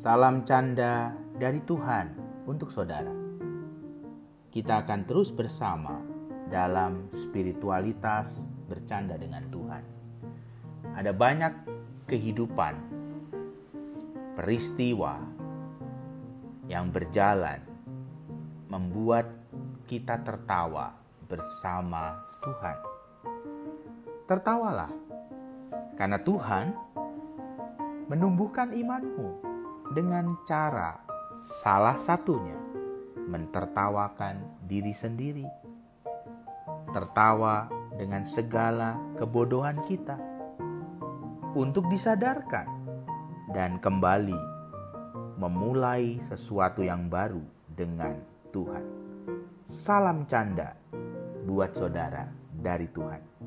Salam canda dari Tuhan untuk saudara. Kita akan terus bersama dalam spiritualitas bercanda dengan Tuhan. Ada banyak kehidupan, peristiwa yang berjalan membuat kita tertawa bersama Tuhan. Tertawalah, karena Tuhan menumbuhkan imanmu dengan cara salah satunya mentertawakan diri sendiri. Tertawa dengan segala kebodohan kita untuk disadarkan dan kembali memulai sesuatu yang baru dengan Tuhan. Salam canda buat saudara dari Tuhan.